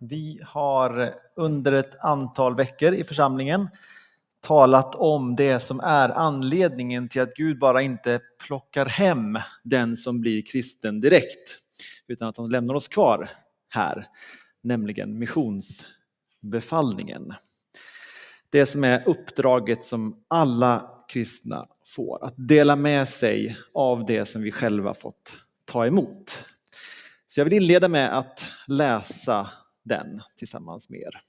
Vi har under ett antal veckor i församlingen talat om det som är anledningen till att Gud bara inte plockar hem den som blir kristen direkt, utan att han lämnar oss kvar här, nämligen missionsbefallningen. Det som är uppdraget som alla kristna får, att dela med sig av det som vi själva fått ta emot. Så jag vill inleda med att läsa den tillsammans med er.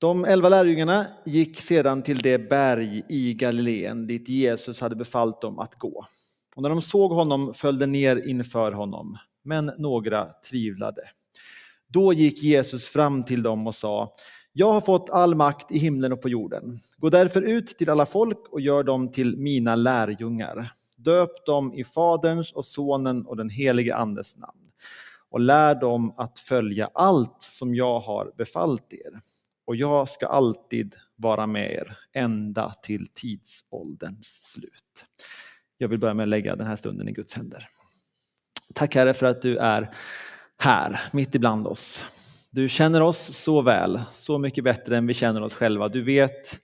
De elva lärjungarna gick sedan till det berg i Galileen dit Jesus hade befallt dem att gå. Och när de såg honom föll de ner inför honom, men några tvivlade. Då gick Jesus fram till dem och sa jag har fått all makt i himlen och på jorden. Gå därför ut till alla folk och gör dem till mina lärjungar. Döp dem i Faderns och Sonen och den helige Andes namn och lär dem att följa allt som jag har befallt er. Och jag ska alltid vara med er ända till tidsålderns slut. Jag vill börja med att lägga den här stunden i Guds händer. Tack Herre för att du är här, mitt ibland oss. Du känner oss så väl, så mycket bättre än vi känner oss själva. Du vet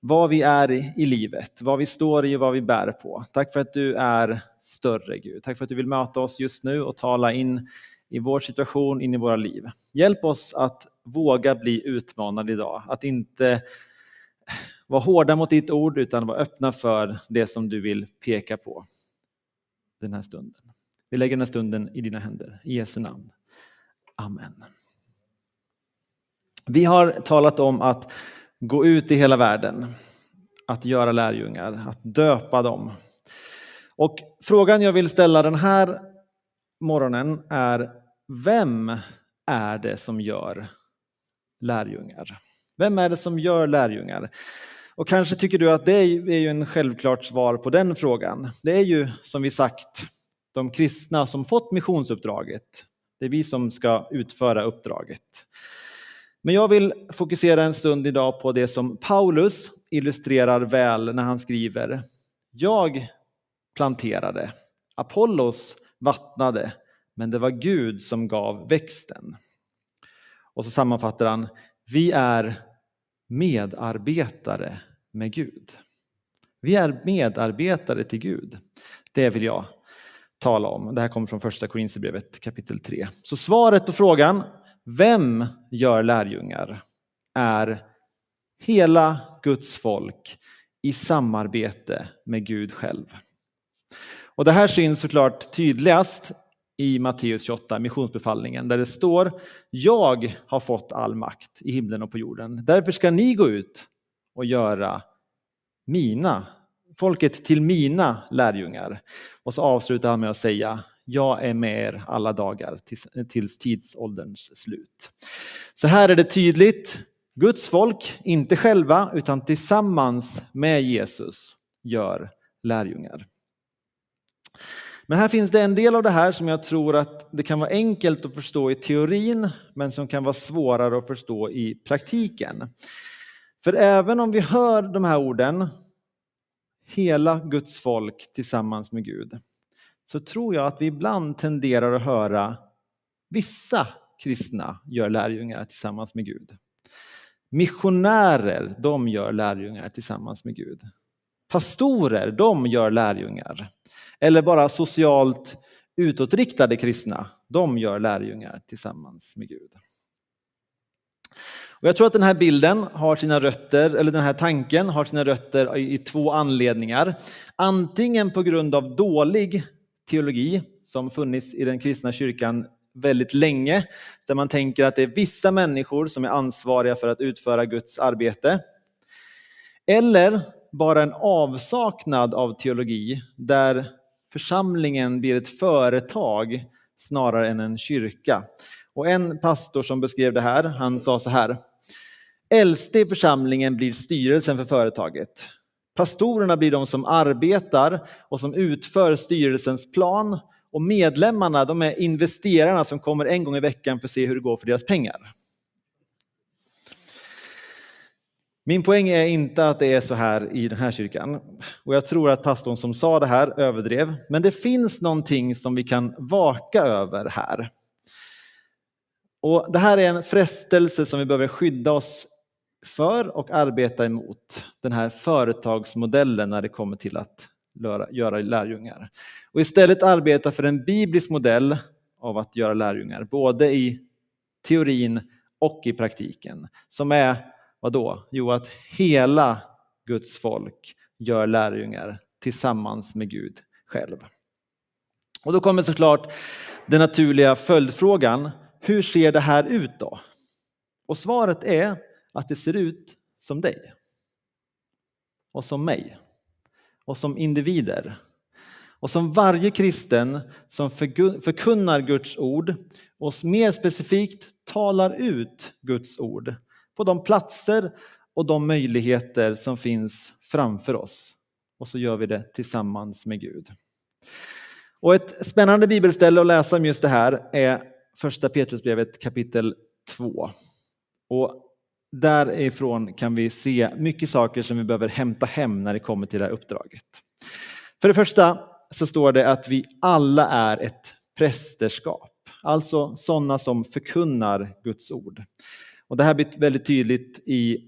vad vi är i livet, vad vi står i och vad vi bär på. Tack för att du är större Gud. Tack för att du vill möta oss just nu och tala in i vår situation, in i våra liv. Hjälp oss att våga bli utmanade idag, att inte vara hårda mot ditt ord utan vara öppna för det som du vill peka på den här stunden. Vi lägger den här stunden i dina händer. I Jesu namn. Amen. Vi har talat om att gå ut i hela världen, att göra lärjungar, att döpa dem. Och frågan jag vill ställa den här morgonen är, vem är det som gör lärjungar? Vem är det som gör lärjungar? Och kanske tycker du att det är ju en självklart svar på den frågan. Det är ju som vi sagt de kristna som fått missionsuppdraget. Det är vi som ska utföra uppdraget. Men jag vill fokusera en stund idag på det som Paulus illustrerar väl när han skriver Jag planterade, Apollos vattnade, men det var Gud som gav växten. Och så sammanfattar han, vi är medarbetare med Gud. Vi är medarbetare till Gud. Det vill jag tala om. Det här kommer från första Korinthierbrevet kapitel 3. Så svaret på frågan, vem gör lärjungar? Är hela Guds folk i samarbete med Gud själv. Och det här syns såklart tydligast i Matteus 28, missionsbefallningen, där det står Jag har fått all makt i himlen och på jorden. Därför ska ni gå ut och göra mina, folket till mina lärjungar. Och så avslutar han med att säga jag är med er alla dagar tills, tills tidsålderns slut. Så här är det tydligt, Guds folk, inte själva utan tillsammans med Jesus gör lärjungar. Men här finns det en del av det här som jag tror att det kan vara enkelt att förstå i teorin men som kan vara svårare att förstå i praktiken. För även om vi hör de här orden, hela Guds folk tillsammans med Gud, så tror jag att vi ibland tenderar att höra vissa kristna gör lärjungar tillsammans med Gud. Missionärer, de gör lärjungar tillsammans med Gud. Pastorer, de gör lärjungar. Eller bara socialt utåtriktade kristna, de gör lärjungar tillsammans med Gud. Och jag tror att den här bilden har sina rötter, eller den här tanken har sina rötter i två anledningar. Antingen på grund av dålig teologi som funnits i den kristna kyrkan väldigt länge, där man tänker att det är vissa människor som är ansvariga för att utföra Guds arbete. Eller bara en avsaknad av teologi där församlingen blir ett företag snarare än en kyrka. Och en pastor som beskrev det här, han sa så här. Äldste i församlingen blir styrelsen för företaget. Pastorerna blir de som arbetar och som utför styrelsens plan och medlemmarna de är investerarna som kommer en gång i veckan för att se hur det går för deras pengar. Min poäng är inte att det är så här i den här kyrkan. Och jag tror att pastorn som sa det här överdrev. Men det finns någonting som vi kan vaka över här. Och det här är en frestelse som vi behöver skydda oss för och arbeta emot. Den här företagsmodellen när det kommer till att göra lärjungar. Och istället arbeta för en biblisk modell av att göra lärjungar, både i teorin och i praktiken. Som är, Vadå? Jo, att hela Guds folk gör lärjungar tillsammans med Gud själv. Och då kommer såklart den naturliga följdfrågan, hur ser det här ut då? Och svaret är att det ser ut som dig och som mig och som individer. Och som varje kristen som förkunnar Guds ord och mer specifikt talar ut Guds ord på de platser och de möjligheter som finns framför oss. Och så gör vi det tillsammans med Gud. Och ett spännande bibelställe att läsa om just det här är första Petrusbrevet kapitel 2. Och därifrån kan vi se mycket saker som vi behöver hämta hem när det kommer till det här uppdraget. För det första så står det att vi alla är ett prästerskap, alltså sådana som förkunnar Guds ord. Och det här blir väldigt tydligt i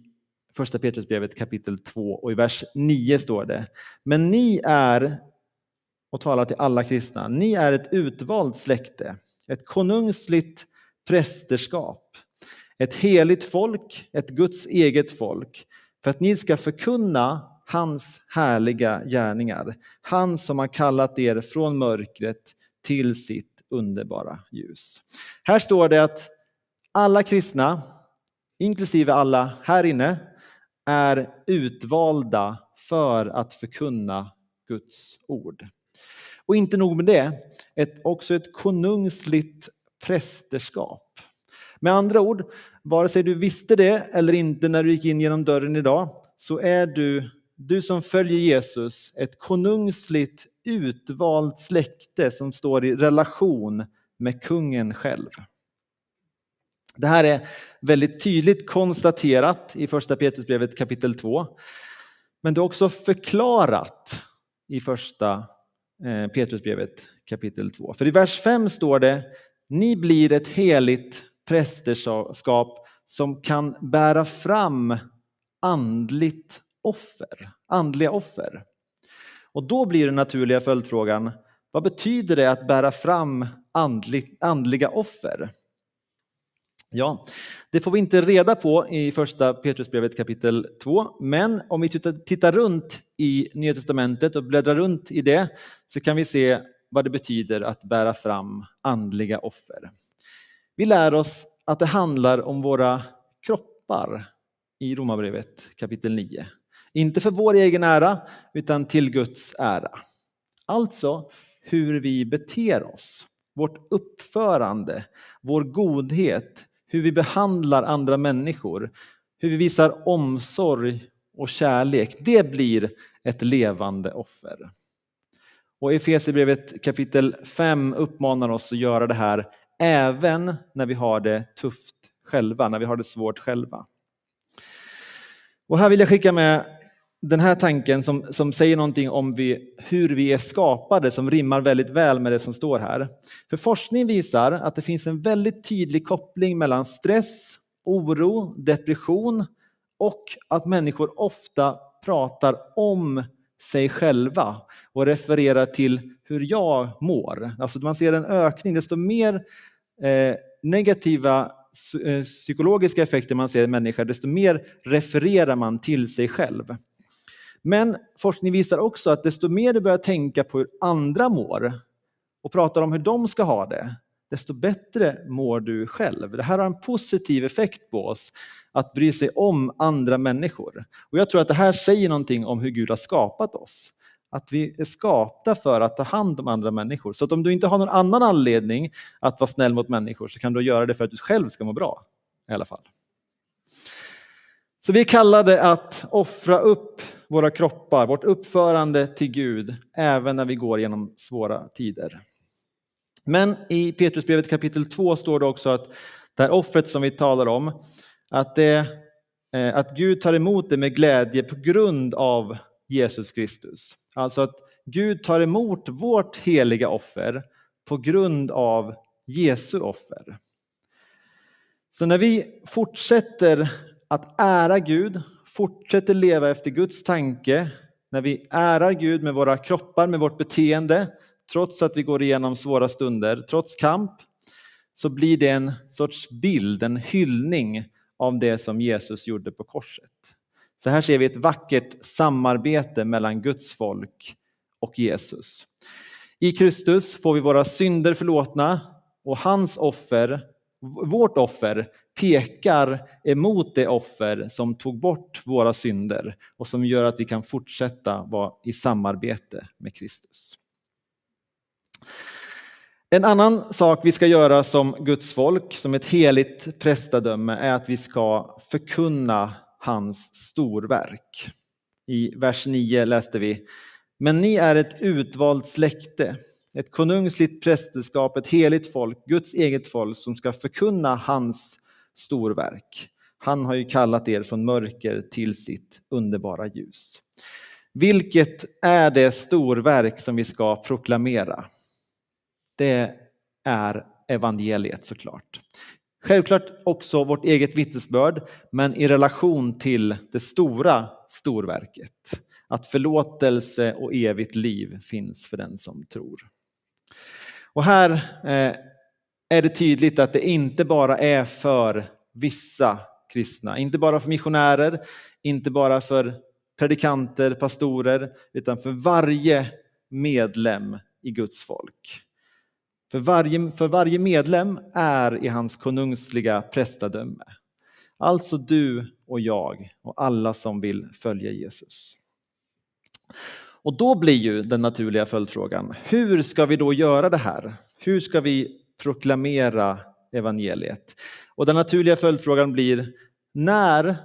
första Petrusbrevet kapitel 2 och i vers 9 står det. Men ni är, och talar till alla kristna, ni är ett utvalt släkte, ett konungsligt prästerskap, ett heligt folk, ett Guds eget folk, för att ni ska förkunna hans härliga gärningar. Han som har kallat er från mörkret till sitt underbara ljus. Här står det att alla kristna, inklusive alla här inne, är utvalda för att förkunna Guds ord. Och inte nog med det, ett, också ett konungsligt prästerskap. Med andra ord, vare sig du visste det eller inte när du gick in genom dörren idag, så är du, du som följer Jesus, ett konungsligt utvalt släkte som står i relation med kungen själv. Det här är väldigt tydligt konstaterat i första Petrusbrevet kapitel 2. Men det är också förklarat i första eh, Petrusbrevet kapitel 2. För i vers 5 står det Ni blir ett heligt prästerskap som kan bära fram andligt offer, andliga offer. Och då blir den naturliga följdfrågan, vad betyder det att bära fram andliga offer? Ja, det får vi inte reda på i första Petrusbrevet kapitel 2, men om vi tittar runt i Nya Testamentet och bläddrar runt i det så kan vi se vad det betyder att bära fram andliga offer. Vi lär oss att det handlar om våra kroppar i Romarbrevet kapitel 9. Inte för vår egen ära, utan till Guds ära. Alltså hur vi beter oss, vårt uppförande, vår godhet, hur vi behandlar andra människor, hur vi visar omsorg och kärlek. Det blir ett levande offer. Och Efesierbrevet kapitel 5 uppmanar oss att göra det här även när vi har det tufft själva, när vi har det svårt själva. Och här vill jag skicka med den här tanken som, som säger någonting om vi, hur vi är skapade som rimmar väldigt väl med det som står här. För forskning visar att det finns en väldigt tydlig koppling mellan stress, oro, depression och att människor ofta pratar om sig själva och refererar till hur jag mår. Alltså man ser en ökning, desto mer eh, negativa eh, psykologiska effekter man ser i människor, desto mer refererar man till sig själv. Men forskning visar också att desto mer du börjar tänka på hur andra mår och pratar om hur de ska ha det, desto bättre mår du själv. Det här har en positiv effekt på oss, att bry sig om andra människor. Och Jag tror att det här säger någonting om hur Gud har skapat oss. Att vi är skapta för att ta hand om andra människor. Så att om du inte har någon annan anledning att vara snäll mot människor så kan du göra det för att du själv ska må bra. I alla fall. Så vi är kallade att offra upp våra kroppar, vårt uppförande till Gud, även när vi går genom svåra tider. Men i Petrusbrevet kapitel 2 står det också att det här offret som vi talar om, att, det, eh, att Gud tar emot det med glädje på grund av Jesus Kristus. Alltså att Gud tar emot vårt heliga offer på grund av Jesu offer. Så när vi fortsätter att ära Gud, fortsätter leva efter Guds tanke, när vi ärar Gud med våra kroppar, med vårt beteende, trots att vi går igenom svåra stunder, trots kamp, så blir det en sorts bild, en hyllning av det som Jesus gjorde på korset. Så här ser vi ett vackert samarbete mellan Guds folk och Jesus. I Kristus får vi våra synder förlåtna och hans offer, vårt offer, pekar emot det offer som tog bort våra synder och som gör att vi kan fortsätta vara i samarbete med Kristus. En annan sak vi ska göra som Guds folk, som ett heligt prästadöme, är att vi ska förkunna hans storverk. I vers 9 läste vi Men ni är ett utvalt släkte, ett konungsligt prästerskap, ett heligt folk, Guds eget folk som ska förkunna hans storverk. Han har ju kallat er från mörker till sitt underbara ljus. Vilket är det storverk som vi ska proklamera? Det är evangeliet såklart. Självklart också vårt eget vittnesbörd, men i relation till det stora storverket. Att förlåtelse och evigt liv finns för den som tror. Och här eh, är det tydligt att det inte bara är för vissa kristna, inte bara för missionärer, inte bara för predikanter, pastorer, utan för varje medlem i Guds folk. För varje, för varje medlem är i hans konungsliga prästadöme. Alltså du och jag och alla som vill följa Jesus. Och då blir ju den naturliga följdfrågan, hur ska vi då göra det här? Hur ska vi proklamera evangeliet? Och den naturliga följdfrågan blir, när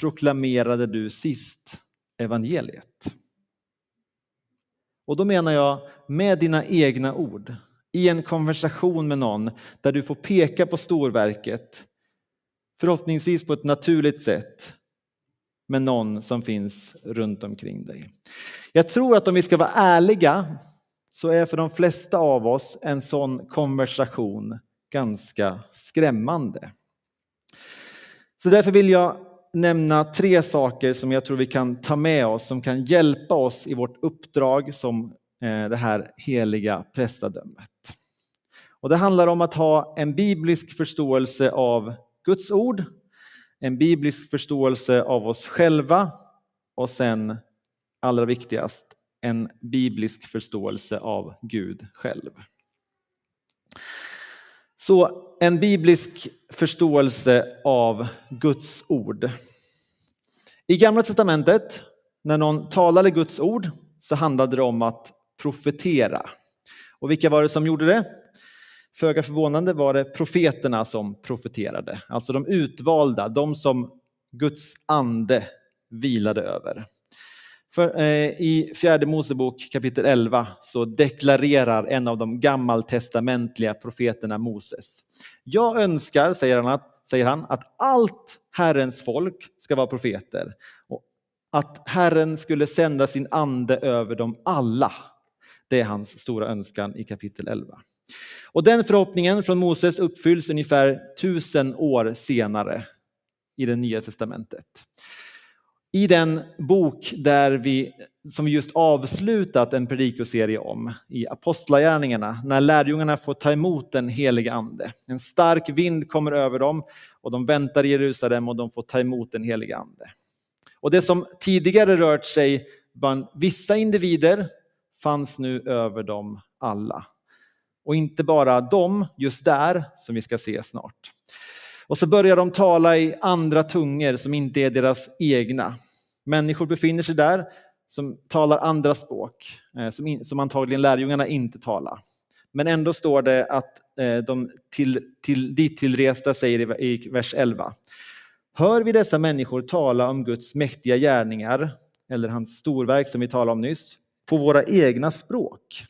proklamerade du sist evangeliet? Och då menar jag med dina egna ord i en konversation med någon där du får peka på storverket, förhoppningsvis på ett naturligt sätt, med någon som finns runt omkring dig. Jag tror att om vi ska vara ärliga så är för de flesta av oss en sån konversation ganska skrämmande. Så därför vill jag nämna tre saker som jag tror vi kan ta med oss, som kan hjälpa oss i vårt uppdrag som eh, det här heliga prästadömet. Och det handlar om att ha en biblisk förståelse av Guds ord, en biblisk förståelse av oss själva och sen allra viktigast en biblisk förståelse av Gud själv. Så en biblisk förståelse av Guds ord. I Gamla testamentet, när någon talade Guds ord, så handlade det om att profetera. Och vilka var det som gjorde det? Föga förvånande var det profeterna som profeterade, alltså de utvalda, de som Guds ande vilade över. För, eh, I fjärde Mosebok kapitel 11 så deklarerar en av de gammaltestamentliga profeterna Moses. Jag önskar, säger han, att, säger han, att allt Herrens folk ska vara profeter och att Herren skulle sända sin ande över dem alla. Det är hans stora önskan i kapitel 11. Och den förhoppningen från Moses uppfylls ungefär tusen år senare i det nya testamentet. I den bok där vi, som vi just avslutat en predikoserie om, i Apostlagärningarna, när lärjungarna får ta emot den helige ande. En stark vind kommer över dem och de väntar i Jerusalem och de får ta emot den helige ande. Och det som tidigare rört sig bland vissa individer fanns nu över dem alla. Och inte bara dem just där, som vi ska se snart. Och så börjar de tala i andra tungor som inte är deras egna. Människor befinner sig där som talar andra språk, eh, som, in, som antagligen lärjungarna inte talar. Men ändå står det att eh, de till, till, dit tillresta säger i vers 11. Hör vi dessa människor tala om Guds mäktiga gärningar, eller hans storverk som vi talade om nyss, på våra egna språk.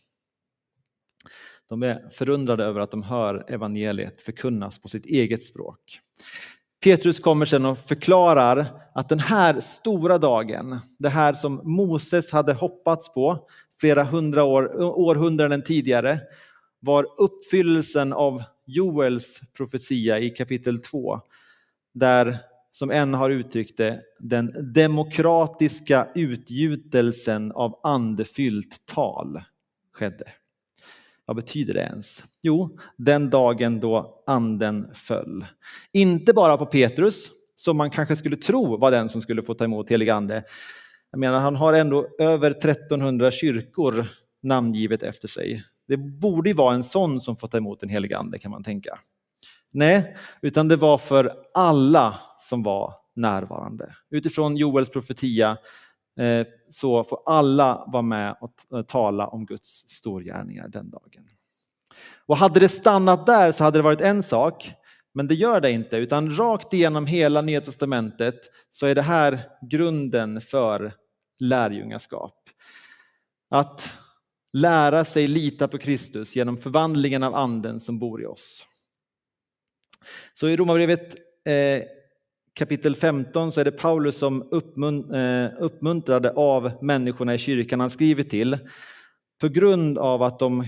De är förundrade över att de hör evangeliet förkunnas på sitt eget språk. Petrus kommer sen och förklarar att den här stora dagen, det här som Moses hade hoppats på flera hundra år, århundraden tidigare, var uppfyllelsen av Joels profetia i kapitel 2. Där, som en har uttryckt det, den demokratiska utgjutelsen av andefyllt tal skedde. Vad betyder det ens? Jo, den dagen då anden föll. Inte bara på Petrus, som man kanske skulle tro var den som skulle få ta emot helig ande. Jag menar, han har ändå över 1300 kyrkor namngivet efter sig. Det borde ju vara en sån som får ta emot en helig ande kan man tänka. Nej, utan det var för alla som var närvarande. Utifrån Joels profetia Eh, så får alla vara med och eh, tala om Guds storgärningar den dagen. Och hade det stannat där så hade det varit en sak, men det gör det inte, utan rakt igenom hela Nya Testamentet så är det här grunden för lärjungaskap. Att lära sig lita på Kristus genom förvandlingen av anden som bor i oss. Så i Romarbrevet eh, kapitel 15 så är det Paulus som eh, uppmuntrade av människorna i kyrkan han skriver till på grund av att de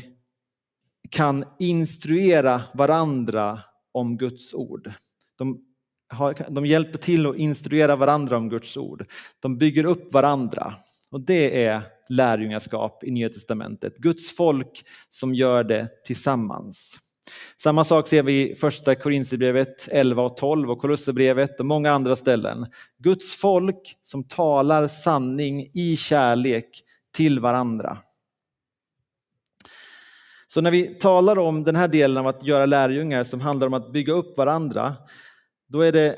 kan instruera varandra om Guds ord. De, har, de hjälper till att instruera varandra om Guds ord. De bygger upp varandra. Och det är lärjungaskap i Nya Testamentet. Guds folk som gör det tillsammans. Samma sak ser vi i första Korinthierbrevet 11 och 12 och Kolosserbrevet och många andra ställen. Guds folk som talar sanning i kärlek till varandra. Så när vi talar om den här delen av att göra lärjungar som handlar om att bygga upp varandra, då är det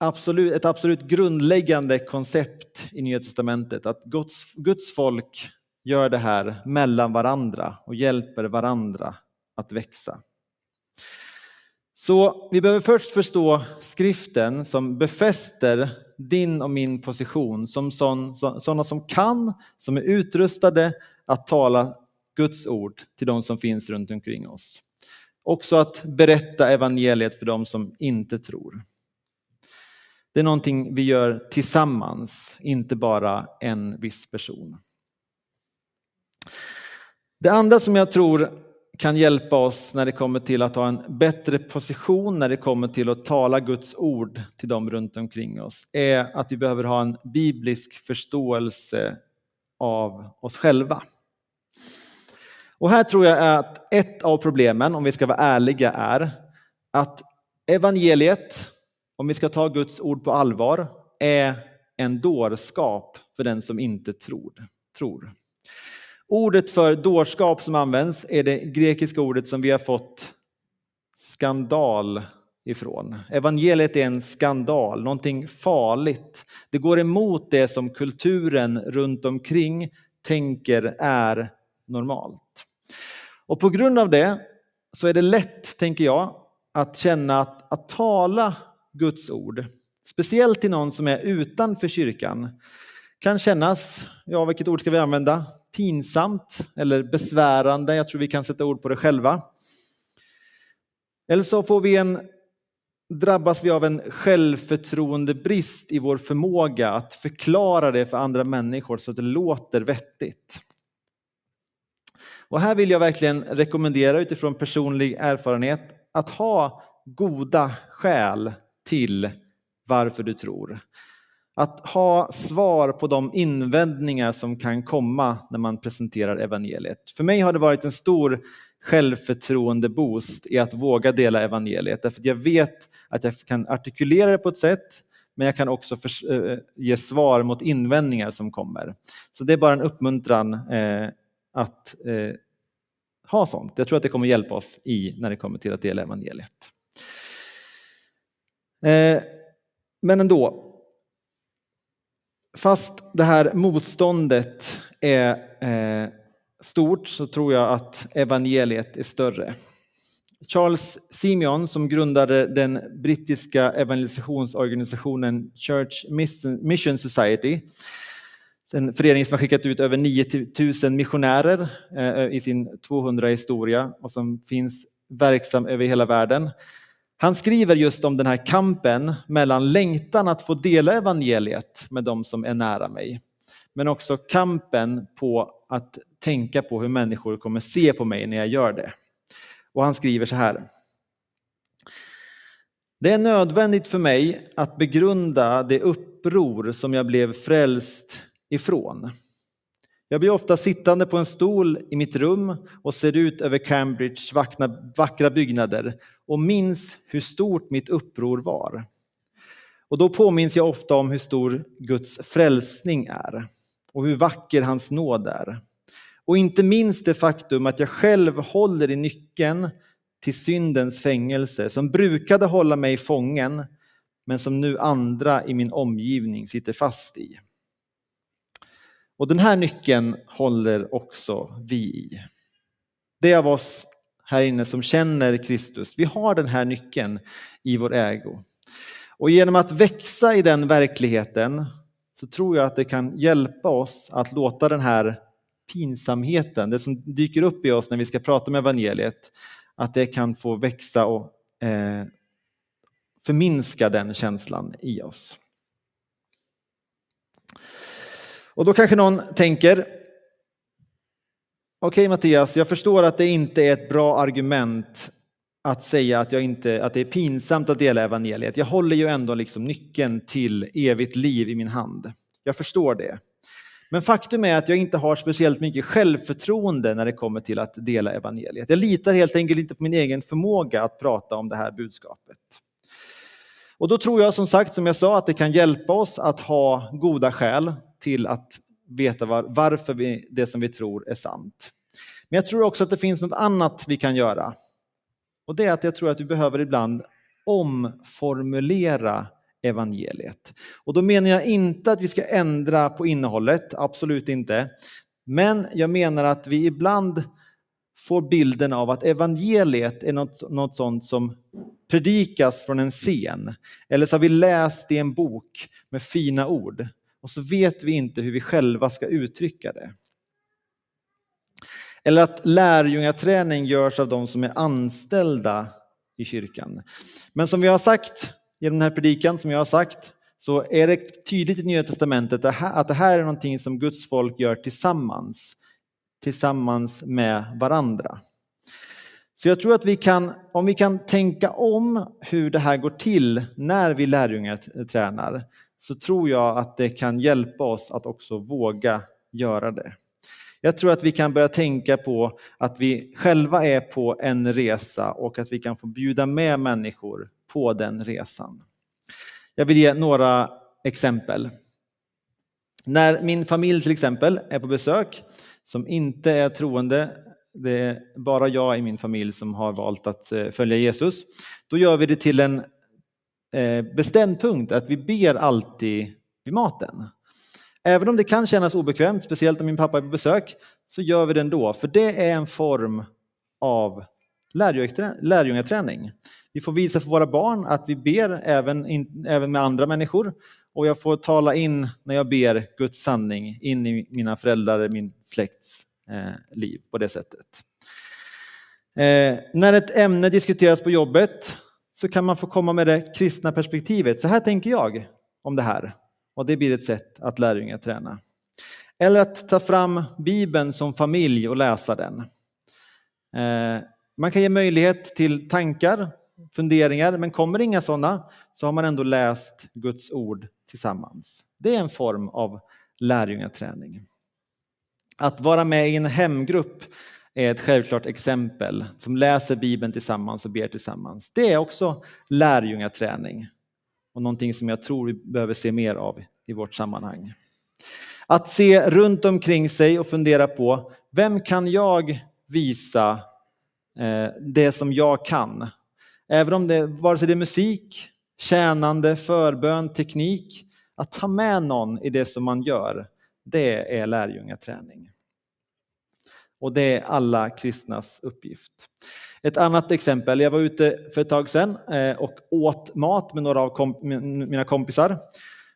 absolut, ett absolut grundläggande koncept i Nya Testamentet att Guds, Guds folk gör det här mellan varandra och hjälper varandra att växa. Så vi behöver först förstå skriften som befäster din och min position som sådana som kan, som är utrustade att tala Guds ord till de som finns runt omkring oss. Också att berätta evangeliet för de som inte tror. Det är någonting vi gör tillsammans, inte bara en viss person. Det andra som jag tror kan hjälpa oss när det kommer till att ha en bättre position när det kommer till att tala Guds ord till dem runt omkring oss är att vi behöver ha en biblisk förståelse av oss själva. Och här tror jag att ett av problemen, om vi ska vara ärliga, är att evangeliet, om vi ska ta Guds ord på allvar, är en dårskap för den som inte tror. tror. Ordet för dårskap som används är det grekiska ordet som vi har fått skandal ifrån. Evangeliet är en skandal, någonting farligt. Det går emot det som kulturen runt omkring tänker är normalt. Och på grund av det så är det lätt, tänker jag, att känna att, att tala Guds ord, speciellt till någon som är utanför kyrkan, kan kännas, ja vilket ord ska vi använda, pinsamt eller besvärande. Jag tror vi kan sätta ord på det själva. Eller så får vi en, drabbas vi av en självförtroendebrist i vår förmåga att förklara det för andra människor så att det låter vettigt. Och här vill jag verkligen rekommendera utifrån personlig erfarenhet att ha goda skäl till varför du tror. Att ha svar på de invändningar som kan komma när man presenterar evangeliet. För mig har det varit en stor självförtroende-boost i att våga dela evangeliet. Därför att jag vet att jag kan artikulera det på ett sätt, men jag kan också eh, eh, ge svar mot invändningar som kommer. Så det är bara en uppmuntran eh, att eh, ha sånt. Jag tror att det kommer hjälpa oss i när det kommer till att dela evangeliet. Eh, men ändå, Fast det här motståndet är eh, stort så tror jag att evangeliet är större. Charles Simeon som grundade den brittiska evangelisationsorganisationen Church Mission Society, en förening som har skickat ut över 9000 missionärer eh, i sin 200 historia och som finns verksam över hela världen. Han skriver just om den här kampen mellan längtan att få dela evangeliet med de som är nära mig, men också kampen på att tänka på hur människor kommer se på mig när jag gör det. Och han skriver så här. Det är nödvändigt för mig att begrunda det uppror som jag blev frälst ifrån. Jag blir ofta sittande på en stol i mitt rum och ser ut över Cambridges vackra byggnader och minns hur stort mitt uppror var. Och då påminns jag ofta om hur stor Guds frälsning är och hur vacker hans nåd är. Och inte minst det faktum att jag själv håller i nyckeln till syndens fängelse som brukade hålla mig fången men som nu andra i min omgivning sitter fast i. Och den här nyckeln håller också vi i. Det av oss här inne som känner Kristus, vi har den här nyckeln i vår ägo. Och genom att växa i den verkligheten så tror jag att det kan hjälpa oss att låta den här pinsamheten, det som dyker upp i oss när vi ska prata om evangeliet, att det kan få växa och eh, förminska den känslan i oss. Och då kanske någon tänker, okej okay, Mattias, jag förstår att det inte är ett bra argument att säga att, jag inte, att det är pinsamt att dela evangeliet. Jag håller ju ändå liksom nyckeln till evigt liv i min hand. Jag förstår det. Men faktum är att jag inte har speciellt mycket självförtroende när det kommer till att dela evangeliet. Jag litar helt enkelt inte på min egen förmåga att prata om det här budskapet. Och då tror jag som sagt, som jag sa, att det kan hjälpa oss att ha goda skäl till att veta var, varför vi, det som vi tror är sant. Men jag tror också att det finns något annat vi kan göra. Och det är att jag tror att vi behöver ibland omformulera evangeliet. Och då menar jag inte att vi ska ändra på innehållet, absolut inte. Men jag menar att vi ibland får bilden av att evangeliet är något, något sånt som predikas från en scen. Eller så har vi läst i en bok med fina ord och så vet vi inte hur vi själva ska uttrycka det. Eller att lärjungaträning görs av de som är anställda i kyrkan. Men som vi har sagt genom den här predikan, som jag har sagt, så är det tydligt i Nya Testamentet att det här är någonting som Guds folk gör tillsammans, tillsammans med varandra. Så jag tror att vi kan, om vi kan tänka om hur det här går till när vi lärjungar tränar så tror jag att det kan hjälpa oss att också våga göra det. Jag tror att vi kan börja tänka på att vi själva är på en resa och att vi kan få bjuda med människor på den resan. Jag vill ge några exempel. När min familj till exempel är på besök, som inte är troende, det är bara jag i min familj som har valt att eh, följa Jesus, då gör vi det till en Eh, bestämd punkt att vi ber alltid vid maten. Även om det kan kännas obekvämt, speciellt om min pappa är på besök, så gör vi det ändå. För det är en form av lärjungaträning. Vi får visa för våra barn att vi ber även, in, även med andra människor. Och jag får tala in, när jag ber, Guds sanning in i mina föräldrar, min släkts eh, liv på det sättet. Eh, när ett ämne diskuteras på jobbet så kan man få komma med det kristna perspektivet. Så här tänker jag om det här. Och det blir ett sätt att lärjungaträna. Eller att ta fram Bibeln som familj och läsa den. Eh, man kan ge möjlighet till tankar, funderingar, men kommer inga sådana så har man ändå läst Guds ord tillsammans. Det är en form av lärjungaträning. Att vara med i en hemgrupp är ett självklart exempel som läser Bibeln tillsammans och ber tillsammans. Det är också lärjungaträning och någonting som jag tror vi behöver se mer av i vårt sammanhang. Att se runt omkring sig och fundera på vem kan jag visa eh, det som jag kan? Även om det, vare sig det är musik, tjänande, förbön, teknik, att ta med någon i det som man gör, det är lärjungaträning. Och det är alla kristnas uppgift. Ett annat exempel, jag var ute för ett tag sedan eh, och åt mat med några av mina kompisar.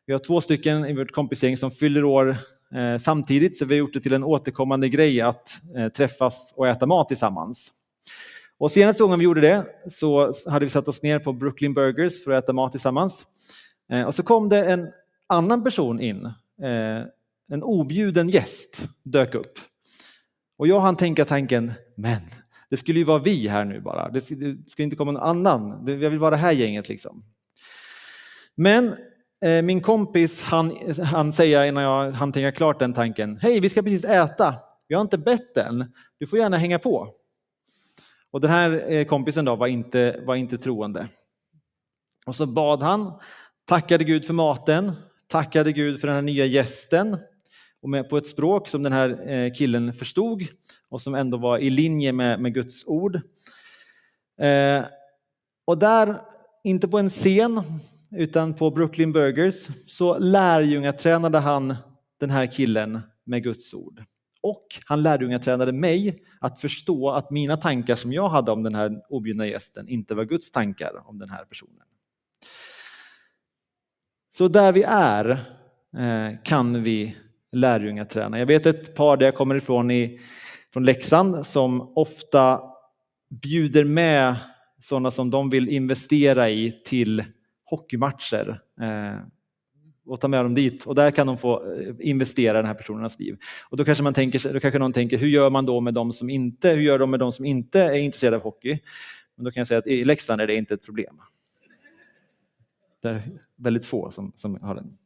Vi har två stycken i vårt kompisgäng som fyller år eh, samtidigt, så vi har gjort det till en återkommande grej att eh, träffas och äta mat tillsammans. Och senaste gången vi gjorde det så hade vi satt oss ner på Brooklyn Burgers för att äta mat tillsammans. Och så kom det en annan person in, en objuden gäst dök upp. Och jag hann tänka tanken, men Det skulle ju vara vi här nu bara. Det skulle inte komma någon annan. Jag vill vara det här gänget liksom. Men eh, min kompis han, han säger innan jag hann tänka klart den tanken. Hej, vi ska precis äta. Vi har inte bett än. Du får gärna hänga på. Och den här eh, kompisen då var inte, var inte troende. Och så bad han, tackade Gud för maten, tackade Gud för den här nya gästen och med, på ett språk som den här eh, killen förstod och som ändå var i linje med, med Guds ord. Eh, och där, inte på en scen, utan på Brooklyn Burgers, så lärjungatränade han den här killen med Guds ord. Och han lärjungatränade mig att förstå att mina tankar som jag hade om den här objudna gästen inte var Guds tankar om den här personen. Så där vi är eh, kan vi lärjungaträna. Jag vet ett par där jag kommer ifrån i, från Leksand som ofta bjuder med sådana som de vill investera i till hockeymatcher eh, och ta med dem dit och där kan de få eh, investera i den här personernas liv. Och då kanske, man tänker, då kanske någon tänker, hur gör man då med de som inte, hur gör de med de som inte är intresserade av hockey? Men då kan jag säga att i Leksand är det inte ett problem. Det är väldigt få som, som har den.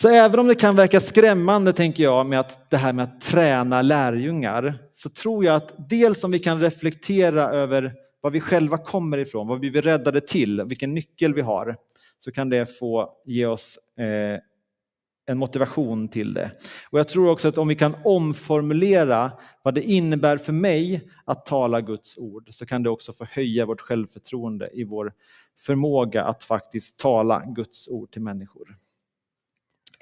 Så även om det kan verka skrämmande, tänker jag, med att det här med att träna lärjungar, så tror jag att dels om vi kan reflektera över var vi själva kommer ifrån, vad vi är räddade till, vilken nyckel vi har, så kan det få ge oss eh, en motivation till det. Och Jag tror också att om vi kan omformulera vad det innebär för mig att tala Guds ord så kan det också få höja vårt självförtroende i vår förmåga att faktiskt tala Guds ord till människor.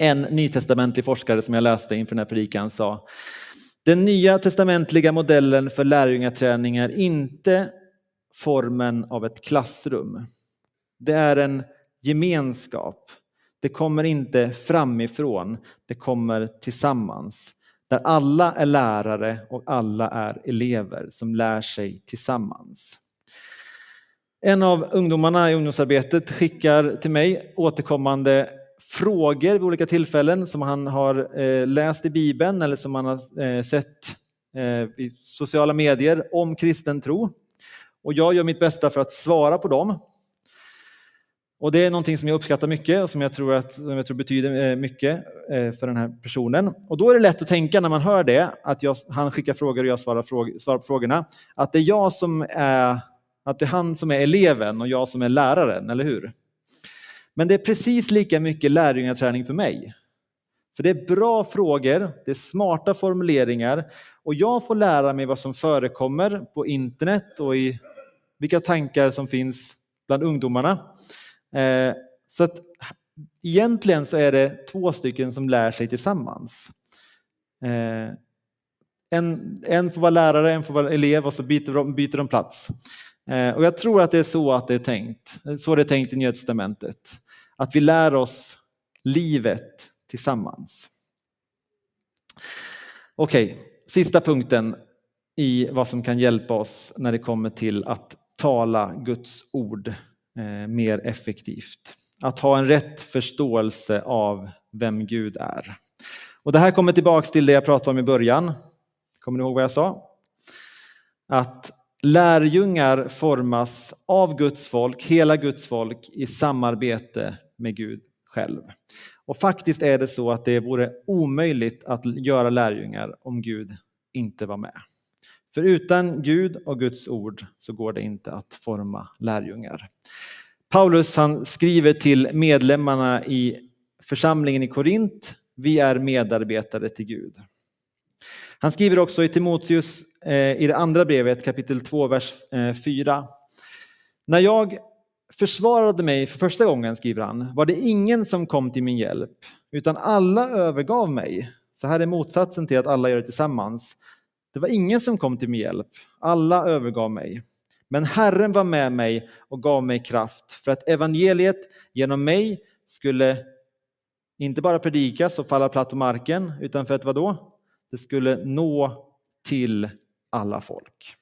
En nytestamentlig forskare som jag läste inför den här predikan sa den nya testamentliga modellen för lärjungaträning är inte formen av ett klassrum. Det är en gemenskap. Det kommer inte framifrån, det kommer tillsammans. Där alla är lärare och alla är elever som lär sig tillsammans. En av ungdomarna i ungdomsarbetet skickar till mig återkommande frågor vid olika tillfällen som han har eh, läst i Bibeln eller som han har eh, sett eh, i sociala medier om kristen tro. Och jag gör mitt bästa för att svara på dem. Och det är någonting som jag uppskattar mycket och som jag tror, att, som jag tror betyder eh, mycket eh, för den här personen. Och då är det lätt att tänka när man hör det, att jag, han skickar frågor och jag svarar, fråg, svarar på frågorna, att det är jag som är, att det är han som är eleven och jag som är läraren, eller hur? Men det är precis lika mycket lärjungaträning för mig. För det är bra frågor, det är smarta formuleringar och jag får lära mig vad som förekommer på internet och i vilka tankar som finns bland ungdomarna. Eh, så att egentligen så är det två stycken som lär sig tillsammans. Eh, en, en får vara lärare, en får vara elev och så byter de, byter de plats. Eh, och jag tror att det är så att det är tänkt. Så är tänkt i Nya Testamentet. Att vi lär oss livet tillsammans. Okej, okay, sista punkten i vad som kan hjälpa oss när det kommer till att tala Guds ord eh, mer effektivt. Att ha en rätt förståelse av vem Gud är. Och Det här kommer tillbaks till det jag pratade om i början. Kommer ni ihåg vad jag sa? Att lärjungar formas av Guds folk, hela Guds folk i samarbete med Gud själv. Och faktiskt är det så att det vore omöjligt att göra lärjungar om Gud inte var med. För utan Gud och Guds ord så går det inte att forma lärjungar. Paulus han skriver till medlemmarna i församlingen i Korint, vi är medarbetare till Gud. Han skriver också i Timoteus eh, i det andra brevet kapitel 2, vers eh, 4. När jag försvarade mig för första gången, skriver han, var det ingen som kom till min hjälp, utan alla övergav mig. Så här är motsatsen till att alla gör det tillsammans. Det var ingen som kom till min hjälp, alla övergav mig. Men Herren var med mig och gav mig kraft för att evangeliet genom mig skulle inte bara predikas och falla platt på marken, utan för att vadå? Det skulle nå till alla folk.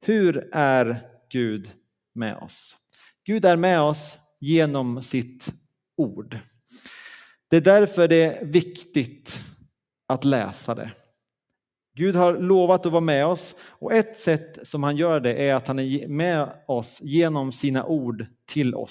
Hur är Gud med oss? Gud är med oss genom sitt ord. Det är därför det är viktigt att läsa det. Gud har lovat att vara med oss och ett sätt som han gör det är att han är med oss genom sina ord till oss.